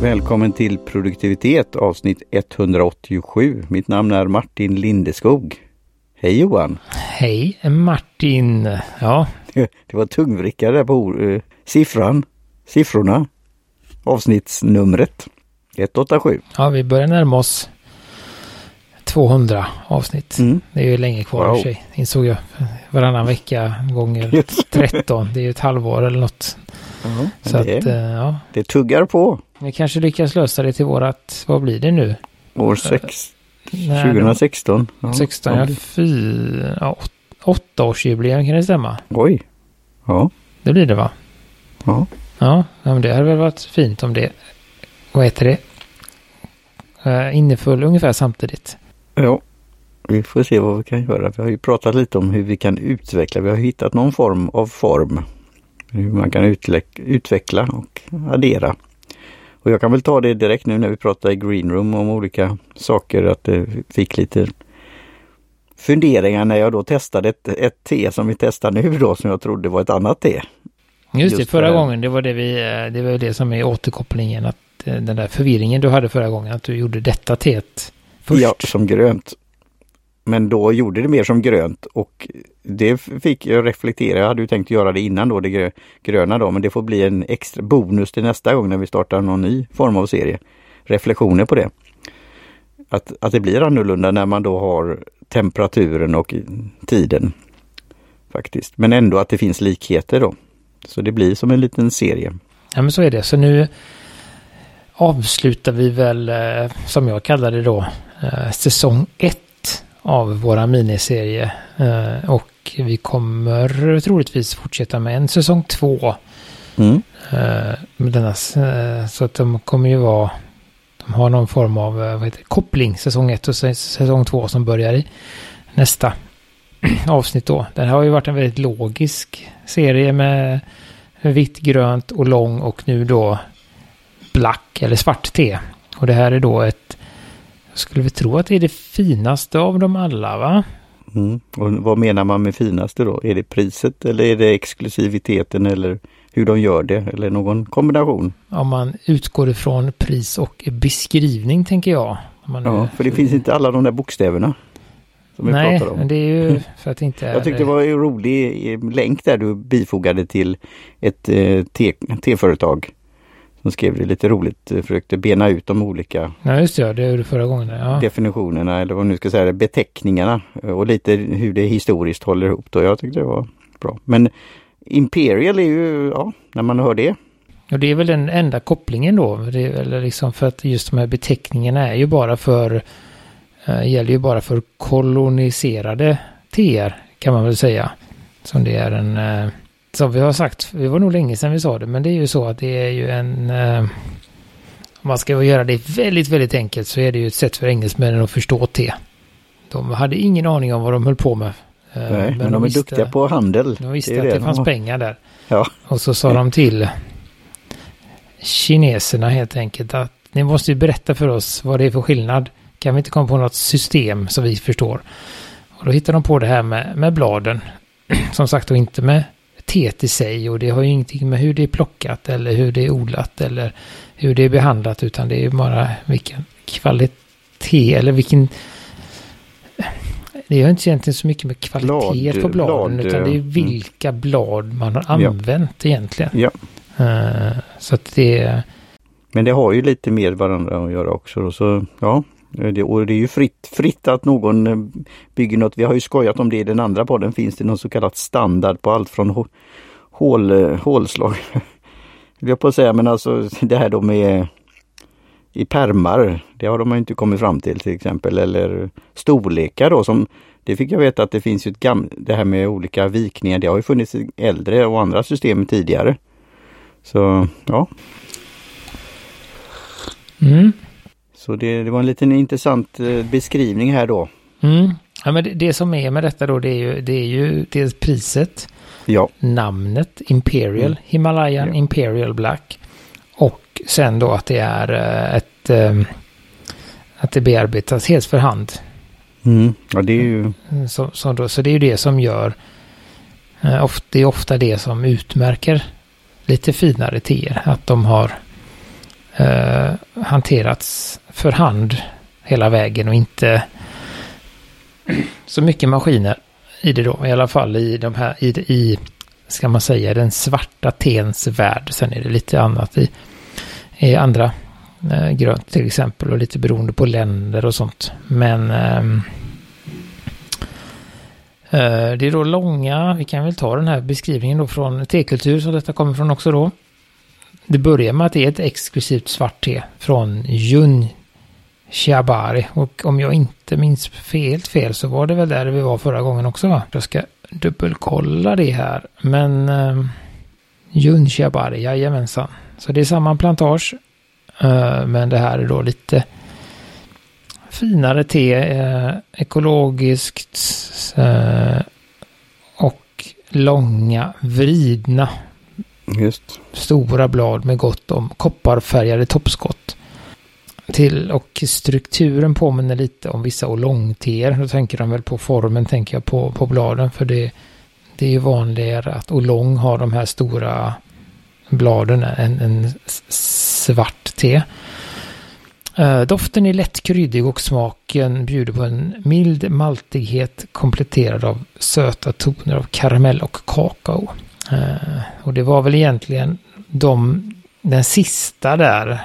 Välkommen till produktivitet avsnitt 187. Mitt namn är Martin Lindeskog. Hej Johan! Hej Martin! Ja. Det var tungvrickare där på uh, siffran, siffrorna, avsnittsnumret 187. Ja, vi börjar närma oss 200 avsnitt. Mm. Det är ju länge kvar wow. i sig. Insåg jag. Varannan vecka gånger 13. Det är ju ett halvår eller något. Så det, att, uh, ja. det tuggar på. Vi kanske lyckas lösa det till vårat, vad blir det nu? År 6, 2016. Ja, 16, ja, fyra, ja, åttaårsjubileum kan det stämma? Oj. Ja. Det blir det va? Ja. Ja, men det hade väl varit fint om det, vad heter det, uh, inneföll ungefär samtidigt. Ja, vi får se vad vi kan göra. Vi har ju pratat lite om hur vi kan utveckla. Vi har hittat någon form av form. Hur man kan utveckla och addera. Och jag kan väl ta det direkt nu när vi pratar i greenroom om olika saker att det fick lite funderingar när jag då testade ett, ett te som vi testar nu då som jag trodde var ett annat te. Just det, förra gången det var det vi, eh, det var det som är återkopplingen att eh, den där förvirringen du hade förra gången att du gjorde detta teet först. Ja, som grönt. Men då gjorde det mer som grönt och det fick jag reflektera. Jag hade ju tänkt göra det innan då, det gröna då, men det får bli en extra bonus till nästa gång när vi startar någon ny form av serie. Reflektioner på det. Att, att det blir annorlunda när man då har temperaturen och tiden. Faktiskt. Men ändå att det finns likheter då. Så det blir som en liten serie. Ja men så är det. Så nu avslutar vi väl, eh, som jag kallar det då, eh, säsong 1 av våra miniserie. Eh, och vi kommer troligtvis fortsätta med en säsong 2. Mm. Denna, så att de kommer ju vara, de har någon form av vad heter, koppling, säsong 1 och säsong 2 som börjar i nästa avsnitt då. Den har ju varit en väldigt logisk serie med vitt, grönt och lång och nu då black eller svart te. Och det här är då ett, jag skulle vi tro att det är det finaste av dem alla va? Mm. Och vad menar man med finaste då? Är det priset eller är det exklusiviteten eller hur de gör det eller någon kombination? Om man utgår ifrån pris och beskrivning tänker jag. ja, för det finns inte alla de där bokstäverna. Nej, men det är ju för att inte. Jag tyckte det var en rolig länk där du bifogade till ett eh, te-företag som skrev det lite roligt, eh, försökte bena ut de olika Ja just det, det gjorde förra gången. Ja. definitionerna eller vad nu ska säga, beteckningarna eh, och lite hur det historiskt håller ihop. Då. Jag tyckte det var bra. Men Imperial är ju, ja, när man hör det. Och det är väl den enda kopplingen då, det är, eller liksom för att just de här beteckningarna är ju bara för, äh, gäller ju bara för koloniserade TR kan man väl säga. Som det är en äh, som vi har sagt, det var nog länge sedan vi sa det, men det är ju så att det är ju en... Eh, om man ska göra det väldigt, väldigt enkelt så är det ju ett sätt för engelsmännen att förstå te. De hade ingen aning om vad de höll på med. Eh, Nej, men, men de, de är duktiga på handel. De visste det att det, det fanns de pengar där. Ja. Och så sa de till kineserna helt enkelt att ni måste ju berätta för oss vad det är för skillnad. Kan vi inte komma på något system som vi förstår? Och då hittade de på det här med, med bladen. Som sagt och inte med teet i sig och det har ju ingenting med hur det är plockat eller hur det är odlat eller hur det är behandlat utan det är bara vilken kvalitet eller vilken det har inte egentligen så mycket med kvalitet blad, på bladen blad, utan det är mm. vilka blad man har använt ja. egentligen. Ja. Uh, så att det... Men det har ju lite med varandra att göra också. Då, så ja, Eh, det, och det är ju fritt, fritt att någon eh, bygger något. Vi har ju skojat om det i den andra podden. Finns det någon så kallat standard på allt från hål, eh, hålslag, jag på att säga, men alltså det här då med i permar, det har de inte kommit fram till till exempel. Eller storlekar då som det fick jag veta att det finns ju ett gammalt, det här med olika vikningar, det har ju funnits i äldre och andra system tidigare. Så ja. Mm. Så det, det, var en liten intressant eh, beskrivning här då. Mm. Ja, men det, det, som är med detta då det är ju, det är ju dels priset, ja. namnet Imperial, mm. Himalayan ja. Imperial Black och sen då att det är eh, ett eh, att det bearbetas helt för hand. Mm. Ja, det är ju... Så, så, då, så det är ju det som gör, det är ofta det som utmärker lite finare teer, att de har eh, hanterats för hand hela vägen och inte så mycket maskiner i det då. I alla fall i de här, i, i ska man säga, den svarta tens värld. Sen är det lite annat i, i andra eh, grönt till exempel och lite beroende på länder och sånt. Men ehm, eh, det är då långa, vi kan väl ta den här beskrivningen då från tekultur som detta kommer från också då. Det börjar med att det är ett exklusivt svart te från Jun Chiabari. Och om jag inte minns helt fel så var det väl där vi var förra gången också va? Jag ska dubbelkolla det här. Men eh, Jun Chiabari, jajamensan. Så det är samma plantage. Eh, men det här är då lite finare te, eh, ekologiskt eh, och långa, vridna Just. Stora blad med gott om kopparfärgade toppskott. Till och strukturen påminner lite om vissa olongteer. Då tänker de väl på formen, tänker jag på, på bladen. För det, det är ju vanligare att olong har de här stora bladen än en svart te. Eh, doften är lätt kryddig och smaken bjuder på en mild maltighet kompletterad av söta toner av karamell och kakao. Uh, och det var väl egentligen de, den sista där,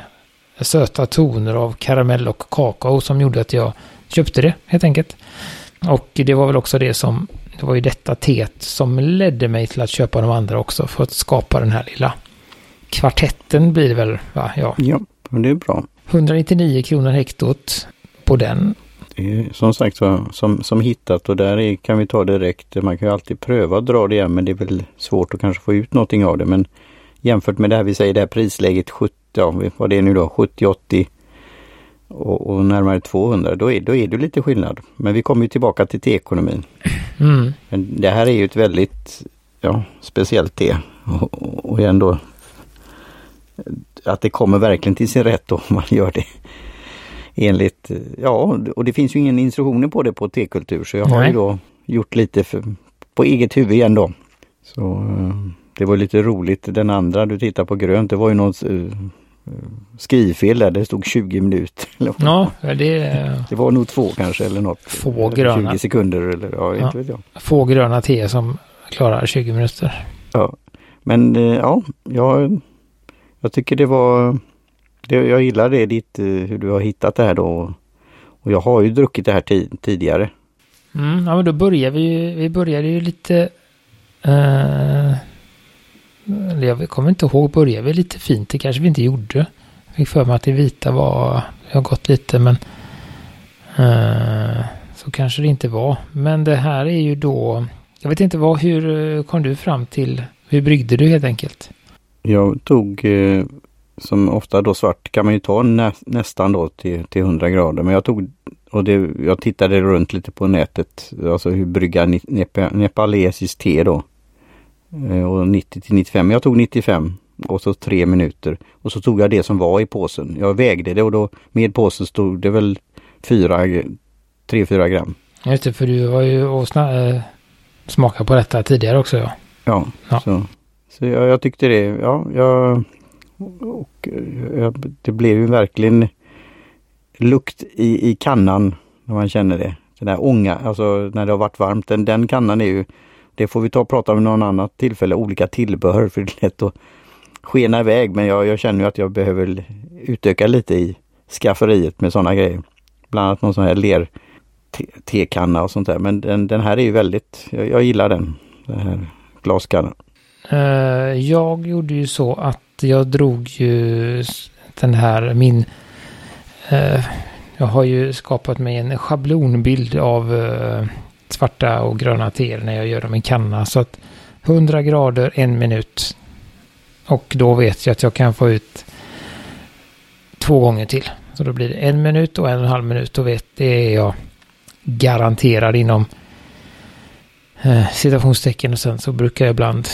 söta toner av karamell och kakao som gjorde att jag köpte det helt enkelt. Och det var väl också det som, det var ju detta teet som ledde mig till att köpa de andra också för att skapa den här lilla kvartetten blir det väl, va? Ja, ja det är bra. 199 kronor hektot på den. Är som sagt som, som hittat och där är, kan vi ta direkt. Man kan ju alltid pröva att dra det igen men det är väl svårt att kanske få ut någonting av det. Men jämfört med det här vi säger det här prisläget 70, ja vad det är nu då, 70-80 och, och, närmare 200 då är, då är det lite skillnad. Men vi kommer ju tillbaka till teekonomin. Mm. Men det här är ju ett väldigt ja, speciellt te och, och ändå att det kommer verkligen till sin rätt om man gör det enligt, ja, och det finns ju ingen instruktioner på det på tekultur så jag har Nej. ju då gjort lite för, på eget huvud igen då. Så eh, det var lite roligt. Den andra du tittar på grönt, det var ju något uh, skrivfel där. Det stod 20 minuter. Ja, det... det var nog två kanske eller något. Få gröna. 20 sekunder eller ja, ja. inte vet jag. Få gröna te som klarar 20 minuter. Ja, men ja, jag jag tycker det var... Det, jag gillar det ditt, eh, hur du har hittat det här då. Och jag har ju druckit det här tid, tidigare. Mm, ja men då börjar vi Vi började ju lite... Uh, jag kommer inte ihåg, började vi lite fint? Det kanske vi inte gjorde. Jag fick för mig att det vita var... Jag har gått lite men... Uh, så kanske det inte var. Men det här är ju då... Jag vet inte vad, hur kom du fram till... Hur bryggde du helt enkelt? Jag tog eh, som ofta då svart kan man ju ta nä, nästan då till, till 100 grader. Men jag tog och det, jag tittade runt lite på nätet. Alltså hur brygga nep, nepalesiskt te då. Eh, och 90 till 95. Jag tog 95 och så tre minuter. Och så tog jag det som var i påsen. Jag vägde det och då med påsen stod det väl 3-4 gram. Just det, för du var ju och äh, smakat på detta tidigare också. Ja, ja, ja. Så. Så jag, jag tyckte det, ja, jag, och, eh, det blev ju verkligen lukt i, i kannan när man känner det. Den där ånga, alltså när det har varit varmt, den, den kannan är ju, det får vi ta och prata om någon annat tillfälle, olika tillbehör för det är lätt att skena iväg men jag, jag känner ju att jag behöver utöka lite i skafferiet med sådana grejer. Bland annat någon sån här ler tekanna och sånt där men den, den här är ju väldigt, jag, jag gillar den, den här glaskannan. Eh, jag gjorde ju så att jag drog ju den här min... Eh, jag har ju skapat mig en schablonbild av eh, svarta och gröna teer när jag gör dem i kanna. Så att 100 grader, en minut. Och då vet jag att jag kan få ut två gånger till. Så då blir det en minut och en och en halv minut. Då vet det är jag garanterad inom eh, citationstecken. Och sen så brukar jag ibland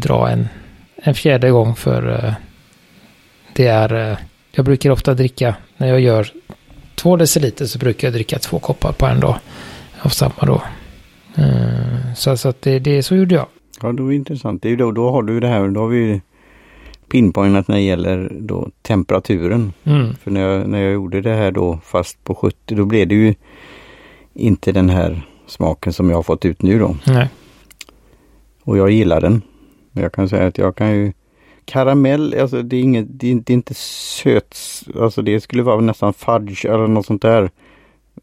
dra en, en fjärde gång för uh, det är, uh, jag brukar ofta dricka, när jag gör två deciliter så brukar jag dricka två koppar på en dag av samma då. Uh, så så att det, det, så gjorde jag. Ja, det var intressant. Det är då, då har du det här, då har vi pinpointat när det gäller då temperaturen. Mm. För när jag, när jag gjorde det här då fast på 70 då blev det ju inte den här smaken som jag har fått ut nu då. Nej. Och jag gillar den. Jag kan säga att jag kan ju Karamell, alltså det är, inget, det är, det är inte söt, alltså det skulle vara nästan fudge eller något sånt där.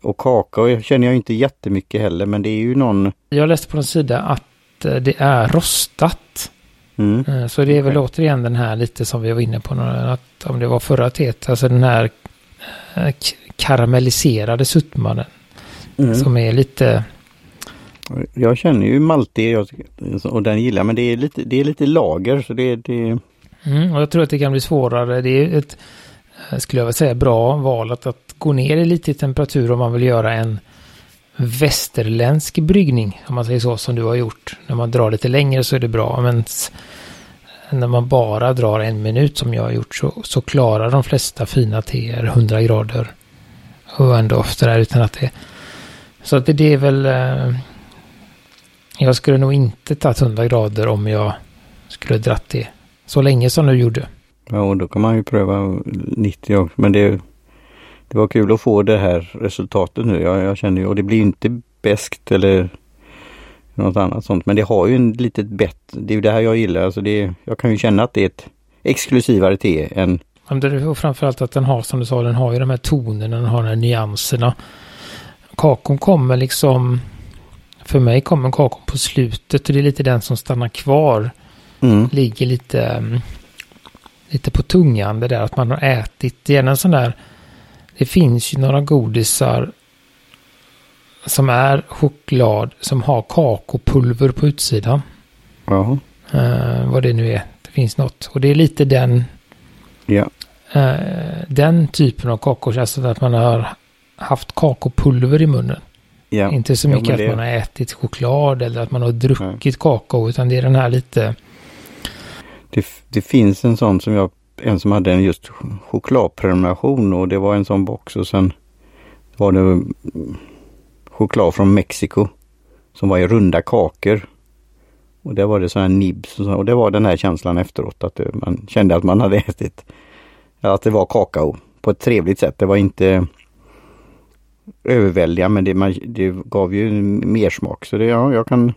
Och kakao känner jag inte jättemycket heller men det är ju någon... Jag läste på en sida att eh, det är rostat. Mm. Eh, Så det är väl Okej. återigen den här lite som vi var inne på, att om det var förra teet, alltså den här eh, karamelliserade suttmannen Mm. som är lite, jag känner ju malte och den gillar men det är lite, det är lite lager så det, det mm, och jag tror att det kan bli svårare. Det är ett, eh, skulle jag vilja säga, bra val att, att gå ner lite i temperatur om man vill göra en västerländsk bryggning, om man säger så, som du har gjort. När man drar lite längre så är det bra, men när man bara drar en minut som jag har gjort så, så klarar de flesta fina teer 100 grader och ändå efter där utan att det... Så att det, det är väl... Eh, jag skulle nog inte tagit 100 grader om jag skulle dratt det så länge som du gjorde. Ja, och då kan man ju pröva 90 också. Men det, det var kul att få det här resultatet nu. Jag, jag känner ju, och det blir inte bäst eller något annat sånt. Men det har ju en litet bett. Det är ju det här jag gillar. Alltså det, jag kan ju känna att det är ett exklusivare te än Ja, men det- Och framförallt att den har, som du sa, den har ju de här tonerna, den har de här nyanserna. Kakon kommer liksom... För mig kommer kakon på slutet och det är lite den som stannar kvar. mm, Ligger lite, mm, lite på tungan det där att man har ätit. Det är en sån där... Det finns ju några godisar som är choklad som har kakopulver på utsidan. ja, Eh, vad det nu är. Det finns något. Och det är lite den ja, eh, den typen av kakor, alltså att man har haft kakopulver i munnen. Ja. Inte så Jo, mycket att det- man har ätit choklad eller att man har druckit kakao, utan det är den här lite, Det, det finns en sån som jag, en som hade en just chokladprenumeration och det var en sån box och sen var det mm, choklad från Mexiko som var i runda kakor. Och det var det sådana här nibs och, så, och det var den här känslan efteråt att det, man kände att man hade ätit, att det var kakao på ett trevligt sätt. Det var inte överväldiga, men det, man, det gav ju mer mersmak så det, ja, jag kan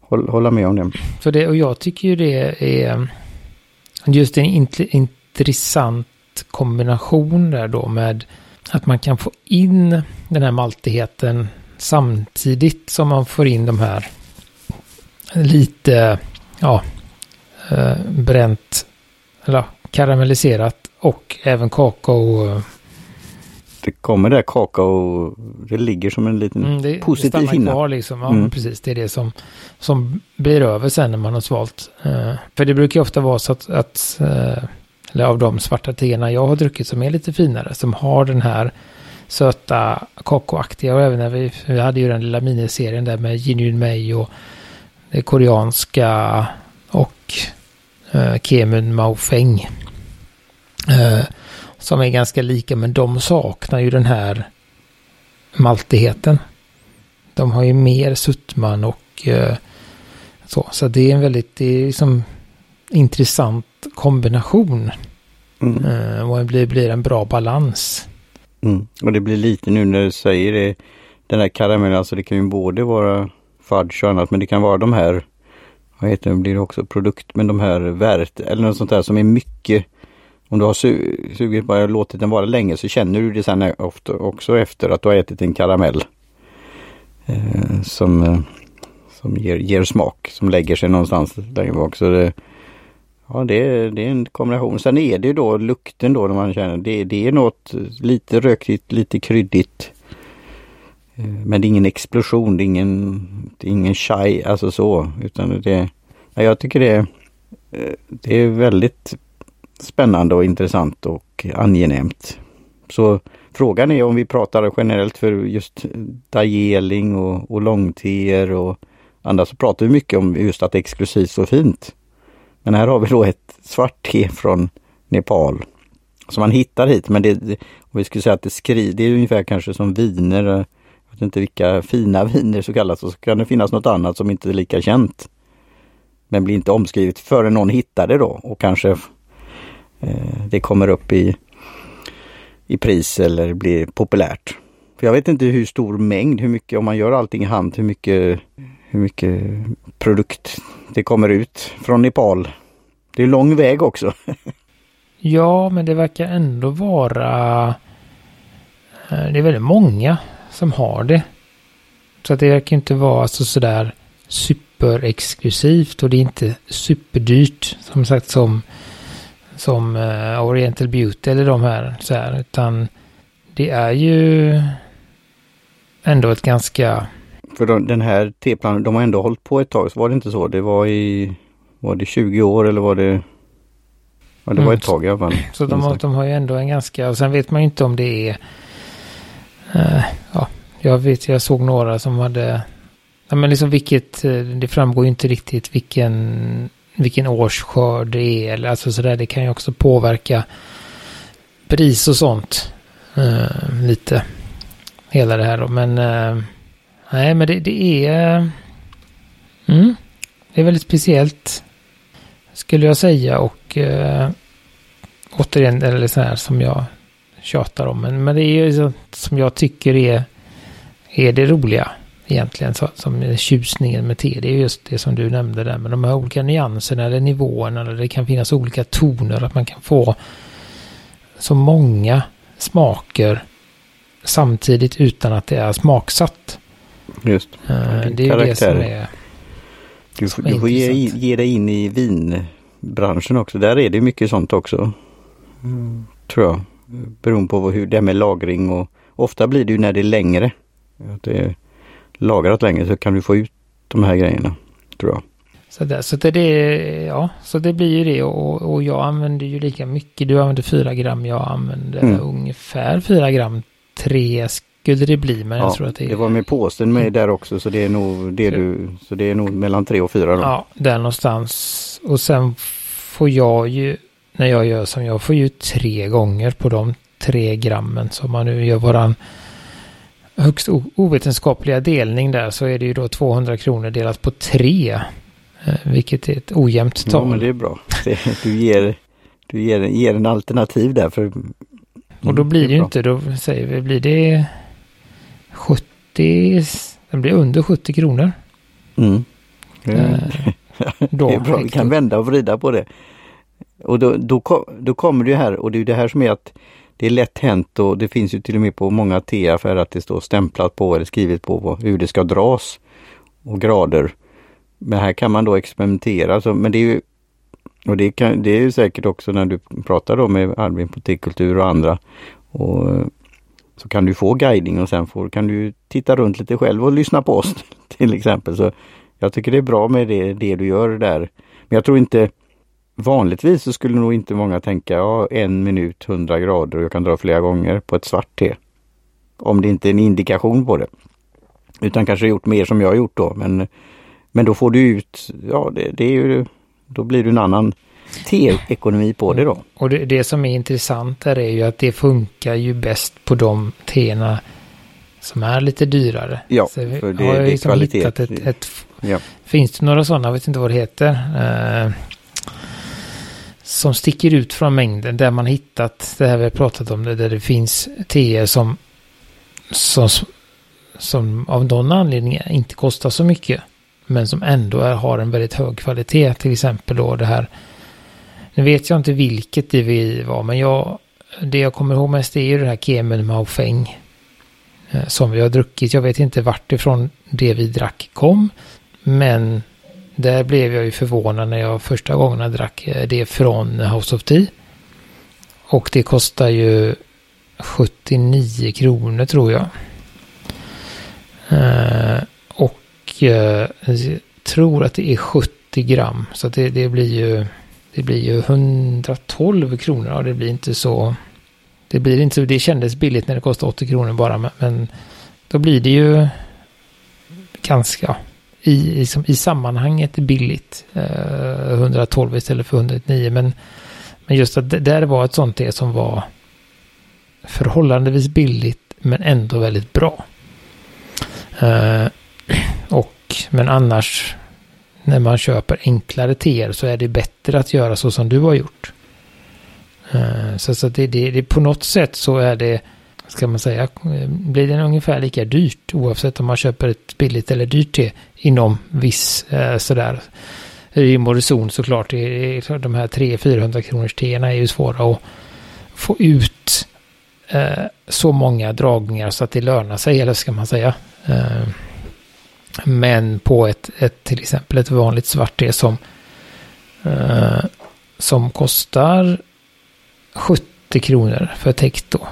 hålla, hålla med om det. Så det, och jag tycker ju det är just en int- intressant kombination där då med att man kan få in den här maltigheten samtidigt som man får in de här lite, ja, eh, bränt, eller karamelliserat och även kakao. Det kommer där kakao, det ligger som en liten Mm, det, positiv det stannar hinna. kvar liksom. Ja, Mm. precis. Det är det som, som blir över sen när man har svalt. Eh, för det brukar ju ofta vara så att, att eh, eller av de svarta teerna jag har druckit som är lite finare, som har den här söta kakaoaktiga och även när vi, vi hade ju den lilla miniserien där med Genuine Mei och det koreanska och eh, Kemun Mao Feng. Eh, som är ganska lika men de saknar ju den här maltigheten. De har ju mer suttman och eh, så. Så det är en väldigt, det är liksom intressant kombination. Mm. Eh, och det blir, blir en bra balans. Mm. Och det blir lite nu när du säger det, den där karamellen, alltså det kan ju både vara fudge och annat men det kan vara de här, vad heter det, blir det också produkt, men de här värt eller något sånt där som är mycket om du har su- sugit bara låtit den vara länge så känner du det sen ofta också efter att du har ätit en karamell. Eh, som eh, som ger, ger smak, som lägger sig någonstans längre bak. Så det, ja, det, är- det är en kombination. Sen är det ju då lukten då när man känner det, det är något lite rökigt, lite kryddigt. Eh, men det är ingen explosion, det är ingen, det är ingen chai, alltså så. Utan det, ja, jag tycker det, eh, det är väldigt spännande och intressant och angenämt. Så frågan är om vi pratar generellt för just dajeling och, och långteer och andra så pratar vi mycket om just att det är exklusivt och fint. Men här har vi då ett svart te från Nepal som man hittar hit. Men det, om vi skulle säga att det skriver, det är ungefär kanske som viner. Jag vet inte vilka fina viner så kallas och så kan det finnas något annat som inte är lika känt. Men blir inte omskrivet förrän någon hittar det då och kanske Eh, det kommer upp i, i pris eller blir populärt. För jag vet inte hur stor mängd, hur mycket, om man gör allting i hand, hur mycket, hur mycket produkt det kommer ut från Nepal. Det är lång väg också. ja, men det verkar ändå vara... Eh, det är väldigt många som har det. Så att det verkar inte vara alltså sådär superexklusivt och det är inte superdyrt som sagt som som uh, Oriental Beauty eller de här så här utan det är ju ändå ett ganska... För de, den här T-planen, de har ändå hållit på ett tag, så var det inte så? Det var i, var det 20 år eller var det? Ja, det var mm. ett tag i alla fall. Så de har, de har ju ändå en ganska, och sen vet man ju inte om det är... Uh, ja, jag vet, jag såg några som hade... Ja, men liksom vilket, eh, det framgår ju inte riktigt vilken, vilken årsskörd det är. Eller alltså sådär, det kan ju också påverka pris och sånt. Uh, lite hela det här då. Men uh, nej, men det, det är... Mm, det är väldigt speciellt. Skulle jag säga och uh, återigen, eller så här som jag tjatar om. Men, men det är ju som jag tycker är, är det roliga egentligen. Så, som är tjusningen med te. Det är just det som du nämnde där med de här olika nyanserna eller nivåerna. Eller det kan finnas olika toner. Att man kan få så många smaker samtidigt utan att det är smaksatt. Just. Uh, det är ju det som är... Du, som du får ge, ge dig in i vinbranschen också. Där är det mycket sånt också. Mm. Tror jag. Beroende på hur det är med lagring och ofta blir det ju när det är längre. Att det är lagrat längre så kan du få ut de här grejerna. Tror jag. Så, där, så det, ja, så det blir ju det och, och jag använder ju lika mycket. Du använder 4 gram, jag använder mm. ungefär 4 gram tre skulle det bli. Men ja, jag tror att det, det var med påsen med där också så det är nog det du, så det är nog mellan tre och fyra då. Ja, där någonstans. Och sen får jag ju, när jag gör som jag får ju tre gånger på de tre grammen. Så om man nu gör våran högst ovetenskapliga delning där så är det ju då 200 kronor delat på tre. Eh, vilket är ett ojämnt tal. Ja, men det är bra. Du ger, du ger, ger en alternativ där för och då mm, blir det ju inte, då säger vi, blir det 70, den blir under 70 kronor. Mm. Mm. då, det är bra, vi kan vända och vrida på det. Och då, då, då kommer det här, och det är det här som är att det är lätt hänt och det finns ju till och med på många teaffärer att det står stämplat på eller skrivet på hur det ska dras och grader. Men här kan man då experimentera. Så, men det är ju och det, kan, det är ju säkert också när du pratar då med Albin på T-kultur och andra. Och, eh, så kan du få guidning och sen får, kan du titta runt lite själv och lyssna på oss till exempel. Så Jag tycker det är bra med det, det du gör där. Men jag tror inte Vanligtvis så skulle nog inte många tänka ja, en minut 100 grader och jag kan dra flera gånger på ett svart te. Om det inte är en indikation på det. Utan kanske gjort mer som jag har gjort då. Men, men då får du ut, ja det, det är ju då blir det en annan te-ekonomi på det då. Och det, det, som är intressant här är ju att det funkar ju bäst på de teerna som är lite dyrare. Ja, Så för det, har jag liksom kvalitet. Hittat ett, ett, ja. Finns det några sådana, jag vet inte vad det heter, eh, som sticker ut från mängden där man hittat, det här vi har pratat om, det, där det finns teer som, som, som av någon anledning inte kostar så mycket men som ändå är, har en väldigt hög kvalitet. Till exempel då det här, nu vet jag inte vilket DVI var, men jag, det jag kommer ihåg mest är ju det här Kemen Maofeng eh, som vi har druckit. Jag vet inte vart ifrån det vi drack kom, men där blev jag ju förvånad när jag första gången drack eh, det från House of Tea. Och det kostar ju 79 kronor tror jag. Eh, och eh, jag tror att det är 70 gram. Så det, det, blir ju det blir ju 112 kronor. Ja, det blir inte så. Det blir inte så. Det kändes billigt när det kostade 80 kronor bara. Men, då blir det ju ganska i, liksom, i sammanhanget billigt. Eh, 112 istället för 109. Men, men just att det där var ett sånt det som var förhållandevis billigt men ändå väldigt bra. Eh, och, men annars, när man köper enklare teer så är det bättre att göra så som du har gjort. Eh, så, så det, det, det, på något sätt så är det, ska man säga, blir den ungefär lika dyrt oavsett om man köper ett billigt eller dyrt te inom viss eh, sådär rim och reson såklart. De här 300-400 kronors teerna är ju svåra att få ut eh, så många dragningar så att det lönar sig, eller ska man säga. Eh, men på ett, ett, till exempel ett vanligt svart te som, eh, som kostar 70 kronor för täckt då.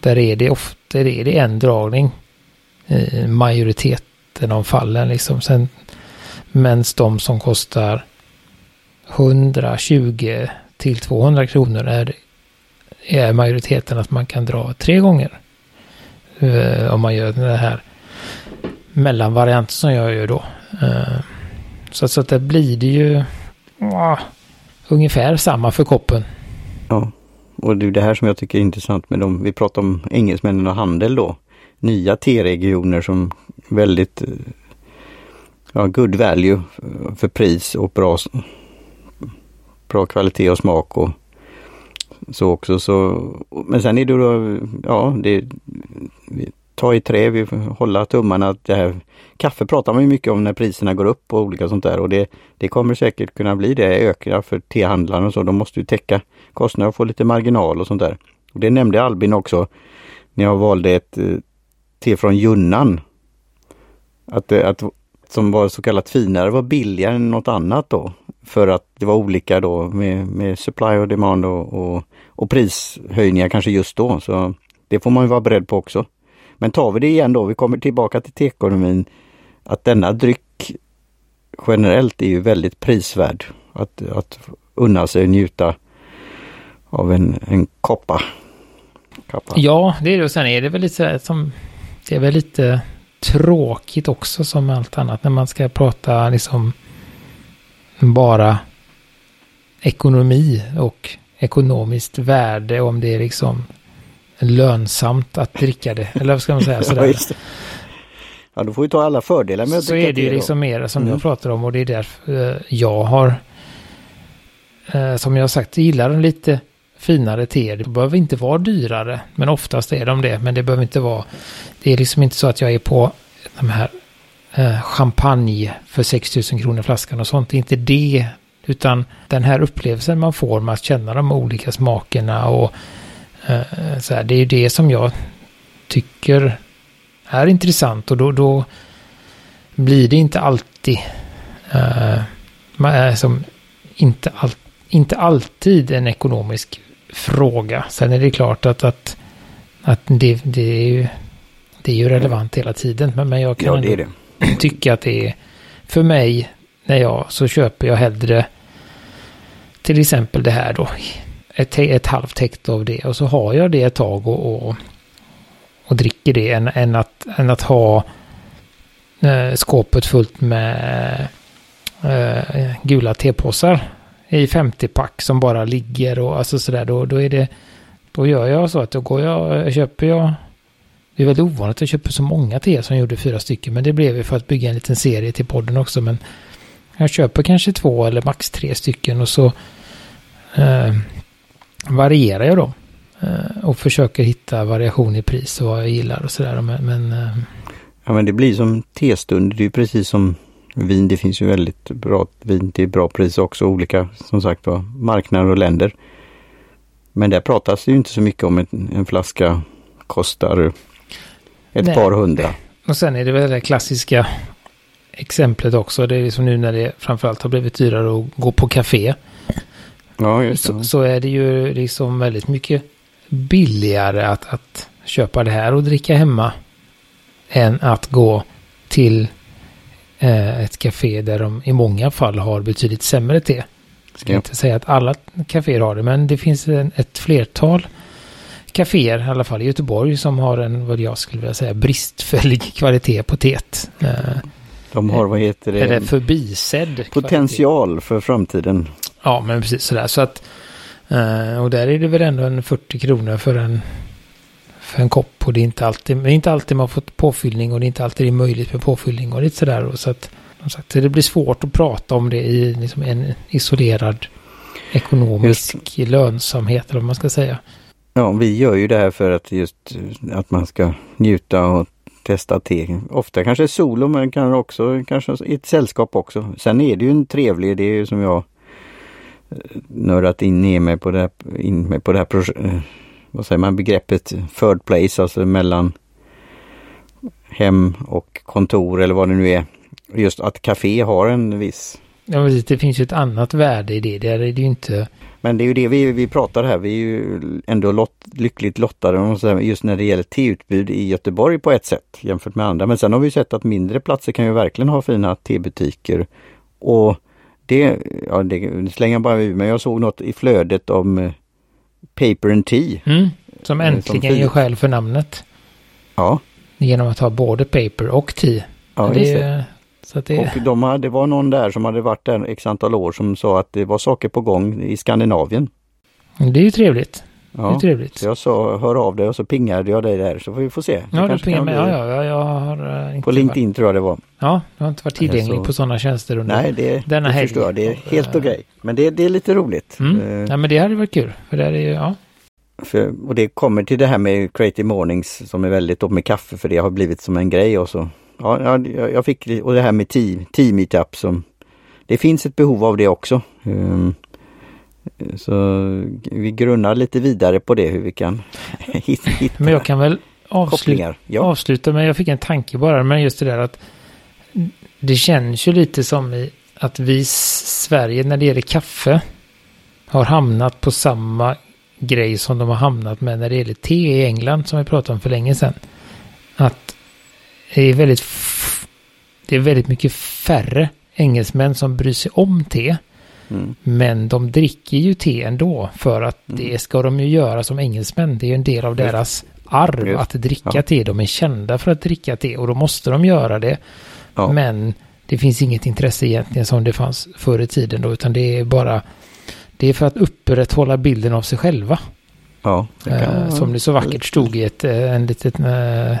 Där är det ofta är det en dragning i majoriteten av fallen liksom. Sen, de som kostar 120 till 200 kronor är, är majoriteten att man kan dra tre gånger. Uh, om man gör den här mellanvarianten som jag gör då. Uh, så, så att det blir det ju uh, ungefär samma för koppen. Ja, och det är det här som jag tycker är intressant med dem. Vi pratar om engelsmännen och handel då. Nya T-regioner som väldigt eh, ja, good value för pris och bra, bra kvalitet och smak och så också. Så, men sen är det då, ja, det, ta i trä, vi hålla tummarna att det här Kaffe pratar man ju mycket om när priserna går upp och olika sånt där och det, det kommer säkert kunna bli det, öka för tehandlarna och så. De måste ju täcka kostnader och få lite marginal och sånt där. Och Det nämnde Albin också när jag valde ett eh, te från Junnan. Att, eh, att som var så kallat finare var billigare än något annat då. För att det var olika då med, med supply och demand och, och, och prishöjningar kanske just då. Så det får man ju vara beredd på också. Men tar vi det igen då, vi kommer tillbaka till teekonomin, att denna dryck generellt är ju väldigt prisvärd. Att, att unna sig och njuta av en, en koppa. Kappa. Ja, det är det. Och sen är det väl lite som, det är väl lite tråkigt också som allt annat när man ska prata liksom bara ekonomi och ekonomiskt värde om det är liksom lönsamt att dricka det. Eller vad ska man säga? Sådär. ja, ja, då får vi ta alla fördelar med att Så är det ju liksom mer som mm. jag pratar om och det är därför eh, jag har eh, som jag sagt gillar en lite finare teer. Det behöver inte vara dyrare, men oftast är de det. Men det behöver inte vara, det är liksom inte så att jag är på de här eh, champagne för 6000 kronor flaskan och sånt. Det är inte det, utan den här upplevelsen man får med att känna de olika smakerna och eh, så här, det är ju det som jag tycker är intressant och då, då blir det inte alltid eh, man är eh, som inte, alltid inte alltid en ekonomisk fråga. Sen är det klart att, att, att det, det, är ju, det är ju relevant hela tiden. Men, men jag kan ja, det det. tycka att det är, för mig, när jag så köper jag hellre till exempel det här då. Ett, ett halvt hektar av det och så har jag det ett tag och, och, och dricker det än, än, att, än att ha eh, skåpet fullt med eh, gula tepåsar i 50-pack som bara ligger och alltså sådär då, då är det då gör jag så att då går jag, eh, köper jag det är väldigt ovanligt att jag köper så många till er som gjorde fyra stycken men det blev ju för att bygga en liten serie till podden också men jag köper kanske två eller max tre stycken och så eh, varierar jag dem eh, och försöker hitta variation i pris och vad jag gillar och sådär men, men eh, Ja men det blir som testund, det är ju precis som Vin, det finns ju väldigt bra vin till bra pris också, olika som sagt var marknader och länder. Men där pratas det ju inte så mycket om en, en flaska kostar ett Nej. par hundra. Och sen är det väl det klassiska exemplet också. Det är liksom nu när det framförallt har blivit dyrare att gå på café. Ja, just. Så, så är det ju liksom väldigt mycket billigare att, att köpa det här och dricka hemma än att gå till ett café där de i många fall har betydligt sämre te. Jag ska inte säga att alla kaféer har det, men det finns en, ett flertal kaféer, i alla fall i Göteborg, som har en, vad jag skulle vilja säga, bristfällig kvalitet på teet. Eh, de har, vad heter det? Eller förbisedd Potential kvalitet. för framtiden. Ja, men precis sådär. Så att, eh, och där är det väl ändå en 40 kronor för en för en kopp och det är inte alltid, är inte alltid man får påfyllning och det är inte alltid det är möjligt med påfyllning och lite sådär. Och så att sagt, det blir svårt att prata om det i liksom en isolerad ekonomisk just. lönsamhet eller vad man ska säga. Ja, vi gör ju det här för att just att man ska njuta och testa te. Ofta kanske solo men kan också kanske i ett sällskap också. Sen är det ju en trevlig, det är ju som jag eh, nördat in mig på det här, in mig på det här eh, vad säger man, begreppet third place, alltså mellan hem och kontor eller vad det nu är. Just att café har en viss... Ja, men det finns ju ett annat värde i det. Där är det ju inte... Men det är ju det vi, vi pratar här. Vi är ju ändå lott, lyckligt lottade just när det gäller teutbud i Göteborg på ett sätt jämfört med andra. Men sen har vi sett att mindre platser kan ju verkligen ha fina tebutiker. Och det, ja det slänger bara ur men jag såg något i flödet om eh, Paper and Tea. Mm, som eh, äntligen som gör skäl för namnet. Ja. Genom att ha både paper och tea. Ja, det, så det... Och de hade, det var någon där som hade varit där x antal år som sa att det var saker på gång i Skandinavien. Det är ju trevligt. Ja, det är trevligt. Så jag sa hör av dig och så pingade jag dig där så får vi få se. Ja, du pingade mig. Ja, ja, jag har uh, inte På LinkedIn varit... tror jag det var. Ja, jag har inte varit tillgänglig så... på sådana tjänster under Nej, det, denna det helg. förstår jag. Det är helt okej. Okay. Men det, det är lite roligt. Mm. Uh, ja, men det hade varit kul. För det är ju, ja. För, och det kommer till det här med Creative Mornings som är väldigt upp med kaffe för det har blivit som en grej och så. Ja, jag fick och det här med team, team meetup som det finns ett behov av det också. Um, så vi grunnar lite vidare på det hur vi kan hitta Men jag kan väl avsluta, ja. avsluta med, jag fick en tanke bara, men just det där att det känns ju lite som i att vi i Sverige när det gäller kaffe har hamnat på samma grej som de har hamnat med när det gäller te i England som vi pratade om för länge sedan. Att det är väldigt, det är väldigt mycket färre engelsmän som bryr sig om te. Mm. Men de dricker ju te ändå för att mm. det ska de ju göra som engelsmän. Det är ju en del av deras arv att dricka ja. te. De är kända för att dricka te och då måste de göra det. Ja. Men det finns inget intresse egentligen som det fanns förr i tiden då, utan det är bara det är för att upprätthålla bilden av sig själva. Ja, det eh, som det så vackert stod i ett, eh, en liten eh,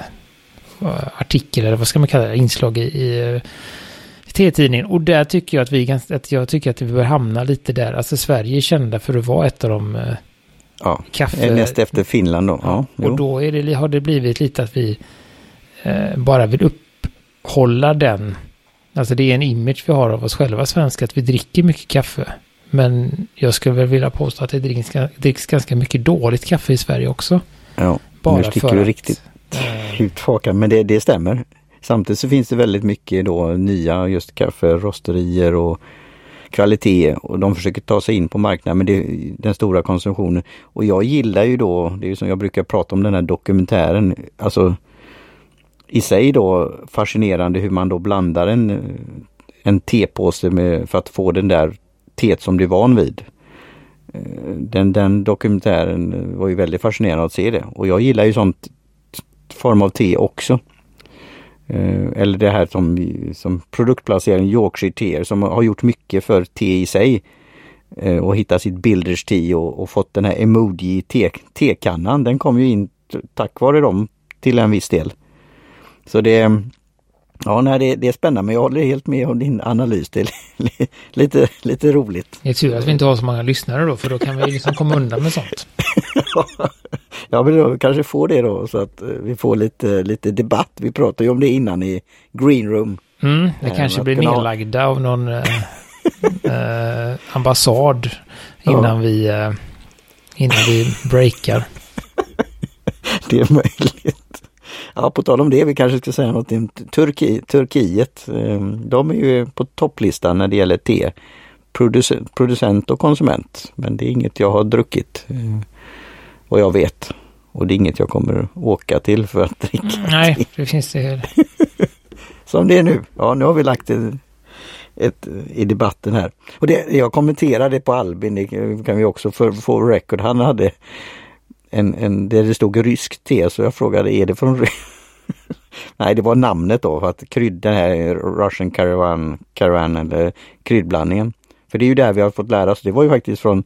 artikel, eller vad ska man kalla det, inslag i, i T-tidningen. Och där tycker jag att vi, att jag tycker att vi bör hamna lite där. Alltså Sverige är kända för att vara ett av de ja, kaffe... Näst efter Finland då. Ja, och då är det, har det blivit lite att vi eh, bara vill upphålla den. Alltså det är en image vi har av oss själva svenskar, att vi dricker mycket kaffe. Men jag skulle väl vilja påstå att det dricks, dricks ganska mycket dåligt kaffe i Sverige också. Ja, Bara nu sticker du riktigt äh... ut hakan, men det, det stämmer. Samtidigt så finns det väldigt mycket då nya just kafferosterier och kvalitet och de försöker ta sig in på marknaden men det är den stora konsumtionen. Och jag gillar ju då, det är som jag brukar prata om den här dokumentären, alltså i sig då fascinerande hur man då blandar en, en tepåse med, för att få den där teet som du är van vid. Den, den dokumentären var ju väldigt fascinerande att se det och jag gillar ju sånt form av te också. Eh, eller det här som, som produktplacering Yorkshire teer som har gjort mycket för te i sig. Eh, och hittat sitt Builders te och, och fått den här emoji te, tekannan. Den kom ju in tack vare dem till en viss del. Så det, Ja, nej, det, det, är spännande men jag håller helt med om din analys. Det är lite, lite roligt. Det är tur att vi inte har så många lyssnare då för då kan vi liksom komma undan med sånt. ja, men då kanske får det då så att eh, vi får lite, lite debatt. Vi pratade ju om det innan i Green Room. Mm, det kanske blir nedlagda av någon eh, eh, ambassad innan, ja. vi, eh, innan vi breakar. det är möjligt. Ja, på tal om det, vi kanske ska säga något om Turki, Turkiet. Ehm, de är ju på topplistan när det gäller te. Producent, producent och konsument. Men det är inget jag har druckit. Ehm, vad jag vet. Och det är inget jag kommer åka till för att dricka mm, Nej, det finns det heller. Som det är nu. Ja, nu har vi lagt ett, ett, i debatten här. Och det, jag kommenterade på Albin, det kan vi också få record. Han hade en, en, där det stod rysk te så jag frågade är det från Nej det var namnet då för att krydda den här Russian Caravan, Caravan eller kryddblandningen. För det är ju där vi har fått lära oss. Det var ju faktiskt från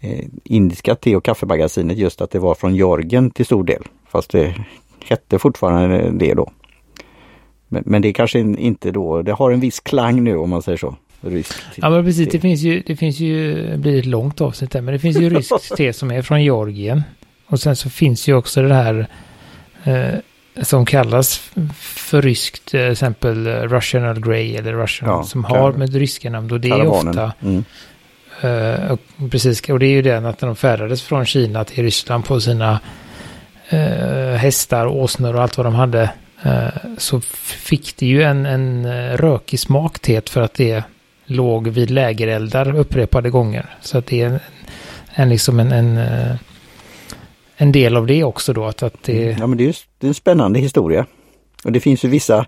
eh, indiska te och kaffemagasinet just att det var från Jorgen till stor del. Fast det hette fortfarande det då. Men, men det är kanske inte då, det har en viss klang nu om man säger så. Ryskt. Ja men precis, det finns ju, det finns ju, det blir ett långt avsnitt där, men det finns ju ryskt te som är från Georgien. Och sen så finns ju också det här eh, som kallas för ryskt, till exempel Russian Earl Grey eller Russian, Ja, som har med ryska namn. Och det är ofta, Mm. eh, och precis, och det är ju den att de färdades från Kina till Ryssland på sina eh, hästar, åsnor och allt vad de hade. Eh, så fick det ju en, en eh, rökig smak teet för att det låg vid lägereldar upprepade gånger. Så att det är en, en, liksom en, en, eh, en del av det också då. Att, att det, Ja men det är, ju, det är en spännande historia. Och det finns ju vissa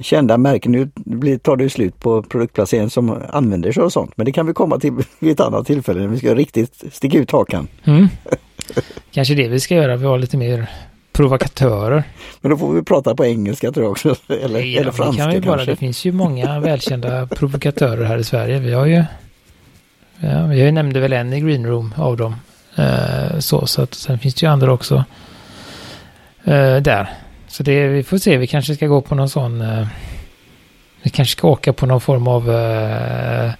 kända märken, nu blir, tar det slut på produktplaceringen som använder sig av sånt. Men det kan vi komma till vid ett annat tillfälle när vi ska riktigt sticka ut hakan. mm. Kanske det vi ska göra, vi har lite mer provokatörer. Men då får vi prata på engelska tror jag också. Eller, Nej, eller franska kan vi bara, kanske. det finns ju många välkända provokatörer här i Sverige. Vi har ju, ja, vi nämnde väl en i Green Room av dem. Eh, så, så att sen finns det ju andra också eh, där. Så det, vi får se, vi kanske ska gå på någon sån, eh, vi kanske ska åka på någon form av eh,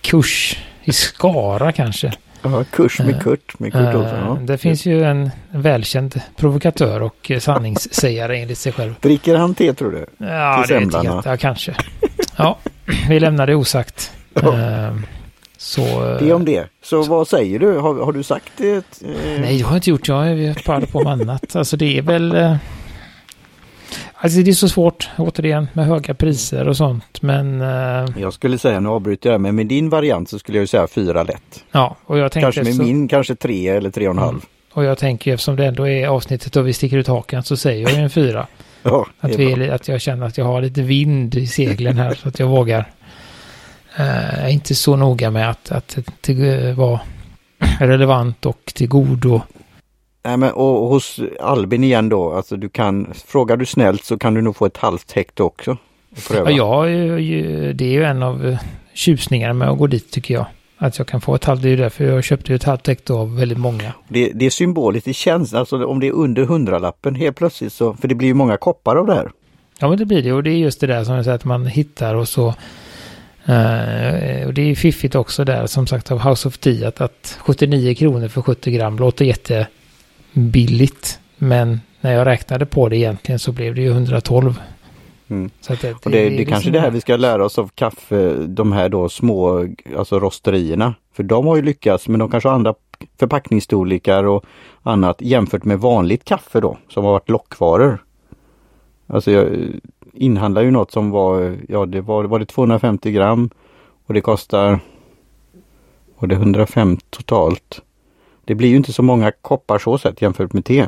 kurs i Skara kanske. Ja, kurs med Eh, Kurt, med Kurt. Eh, Ja. det finns ju en välkänd provokatör och eh, sanningssägare enligt sig själv. Dricker han te tror du? Ja, det vet jag. Ja, kanske. Ja, vi lämnar det osagt. Ja. Eh, Så... eh, Det om det. Så vad säger du? Har, har du sagt det? Eh, Nej, det har jag inte gjort. Jag är bara på med annat. Alltså det är väl... eh, Alltså det är så svårt, återigen, med höga priser och sånt. Men eh, Jag skulle säga, nu avbryter jag, men med din variant så skulle jag ju säga fyra lätt. ja, och jag tänkte... Kanske med så- min kanske tre eller tre och en halv. Mm. Och jag tänker eftersom det ändå är avsnittet då vi sticker ut hakan så säger jag ju en fyra. Ja, Att, vi, att jag känner att jag har lite vind i seglen här så att jag vågar. Eh, Jag är inte så noga med att, att det var relevant och till godo. Nej, men, och hos Albin igen då, alltså du kan, frågar du snällt så kan du nog få ett halvt hekto också. Pröva. Ja, jag, det är ju en av eh, tjusningarna med att gå dit tycker jag. Att jag kan få ett halvt, det är ju därför jag köpte ju ett halvt hektar av väldigt många. det, det är symboliskt, det känns, alltså om det är under hundralappen helt plötsligt så, för det blir ju många koppar av det här. Ja men det blir det och det är just det där som jag säger att man hittar och så. eh, och det är fiffigt också där som sagt av House of Tea att, att 79 kronor för 70 gram låter jättebilligt. Men när jag räknade på det egentligen så blev det ju 112. Mm. Så det, Och det, det, är är liksom- kanske det här vi ska lära oss av kaffe, de här då små, alltså rosterierna. För de har ju lyckats, men de kanske har andra förpackningsstorlekar och annat jämfört med vanligt kaffe då, som har varit lockvaror. Alltså jag inhandlar ju något som var, ja det var, var det 250 gram och det kostar, var det 105 totalt. Det blir ju inte så många koppar så sett jämfört med te.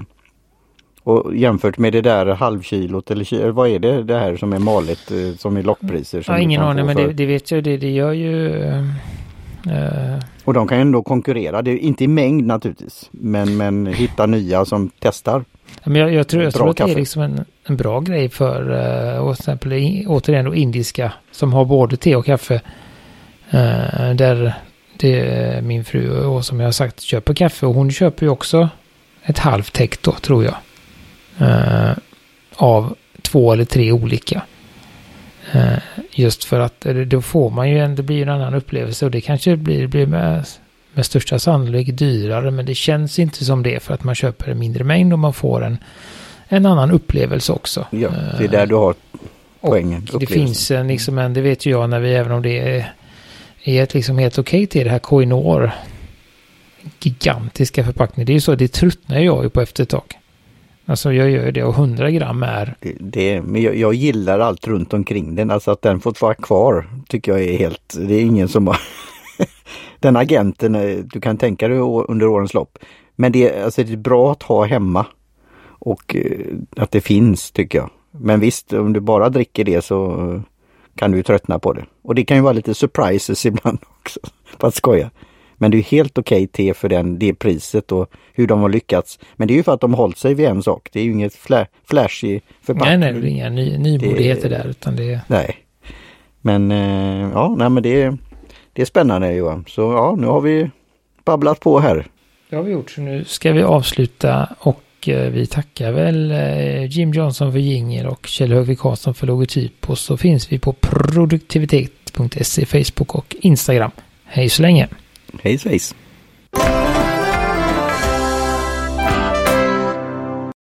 Och jämfört med det där halvkilot eller vad är det det här som är malet eh, som är lockpriser? Som Ja, ingen aning men det, det vet jag det, det gör ju... eh, Och de kan ju ändå konkurrera, det är inte i mängd naturligtvis. Men, men hitta nya som testar. Men jag, jag tror, jag tror att det är liksom en, en bra grej för uh, till exempel återigen då indiska som har både te och kaffe. Eh, där det är min fru och som jag har sagt köper kaffe och hon köper ju också ett halvt hekto tror jag. Eh, av två eller tre olika. Eh, just för att eh, då får man ju en, det blir en annan upplevelse och det kanske blir, blir med, med största sannolikhet dyrare men det känns inte som det för att man köper en mindre mängd och man får en, en annan upplevelse också. Ja, det är Eh, där du har och poängen. det upplevelsen. finns en, liksom en, det vet ju jag när vi, även om det är, är ett liksom helt okej till det här Koinor. Gigantiska förpackningar. Det är ju så, det tröttnar jag ju på efter ett tag. Alltså jag gör ju det och 100 gram är, Det, det, men jag, jag gillar allt runt omkring den, alltså att den fått vara kvar tycker jag är helt, det är ingen som har Den agenten, eh, du kan tänka dig under årens lopp. Men det, är- alltså det är bra att ha hemma. Och eh, att det finns tycker jag. Men visst, om du bara dricker det så kan du tröttna på det. Och det kan ju vara lite surprises ibland också. För att skoja. Men det är helt okej te för den, det priset och hur de har lyckats. Men det är ju för att de har hållit sig vid en sak. Det är ju inget fla, flashy nej förpackning. nej, det är inga ny, nymodigheter där utan det är, Nej. Men eh, ja, nej men det, är- det är spännande Johan. Så ja, nu har vi babblat på här. det har vi gjort så nu ska vi avsluta och Eh, vi tackar väl eh, Jim Johnson för jingel och Kjell Högvik Karlsson för logotyp. Och så finns vi på produktivitet.se, Facebook och Instagram. Hej så länge! Hej svejs!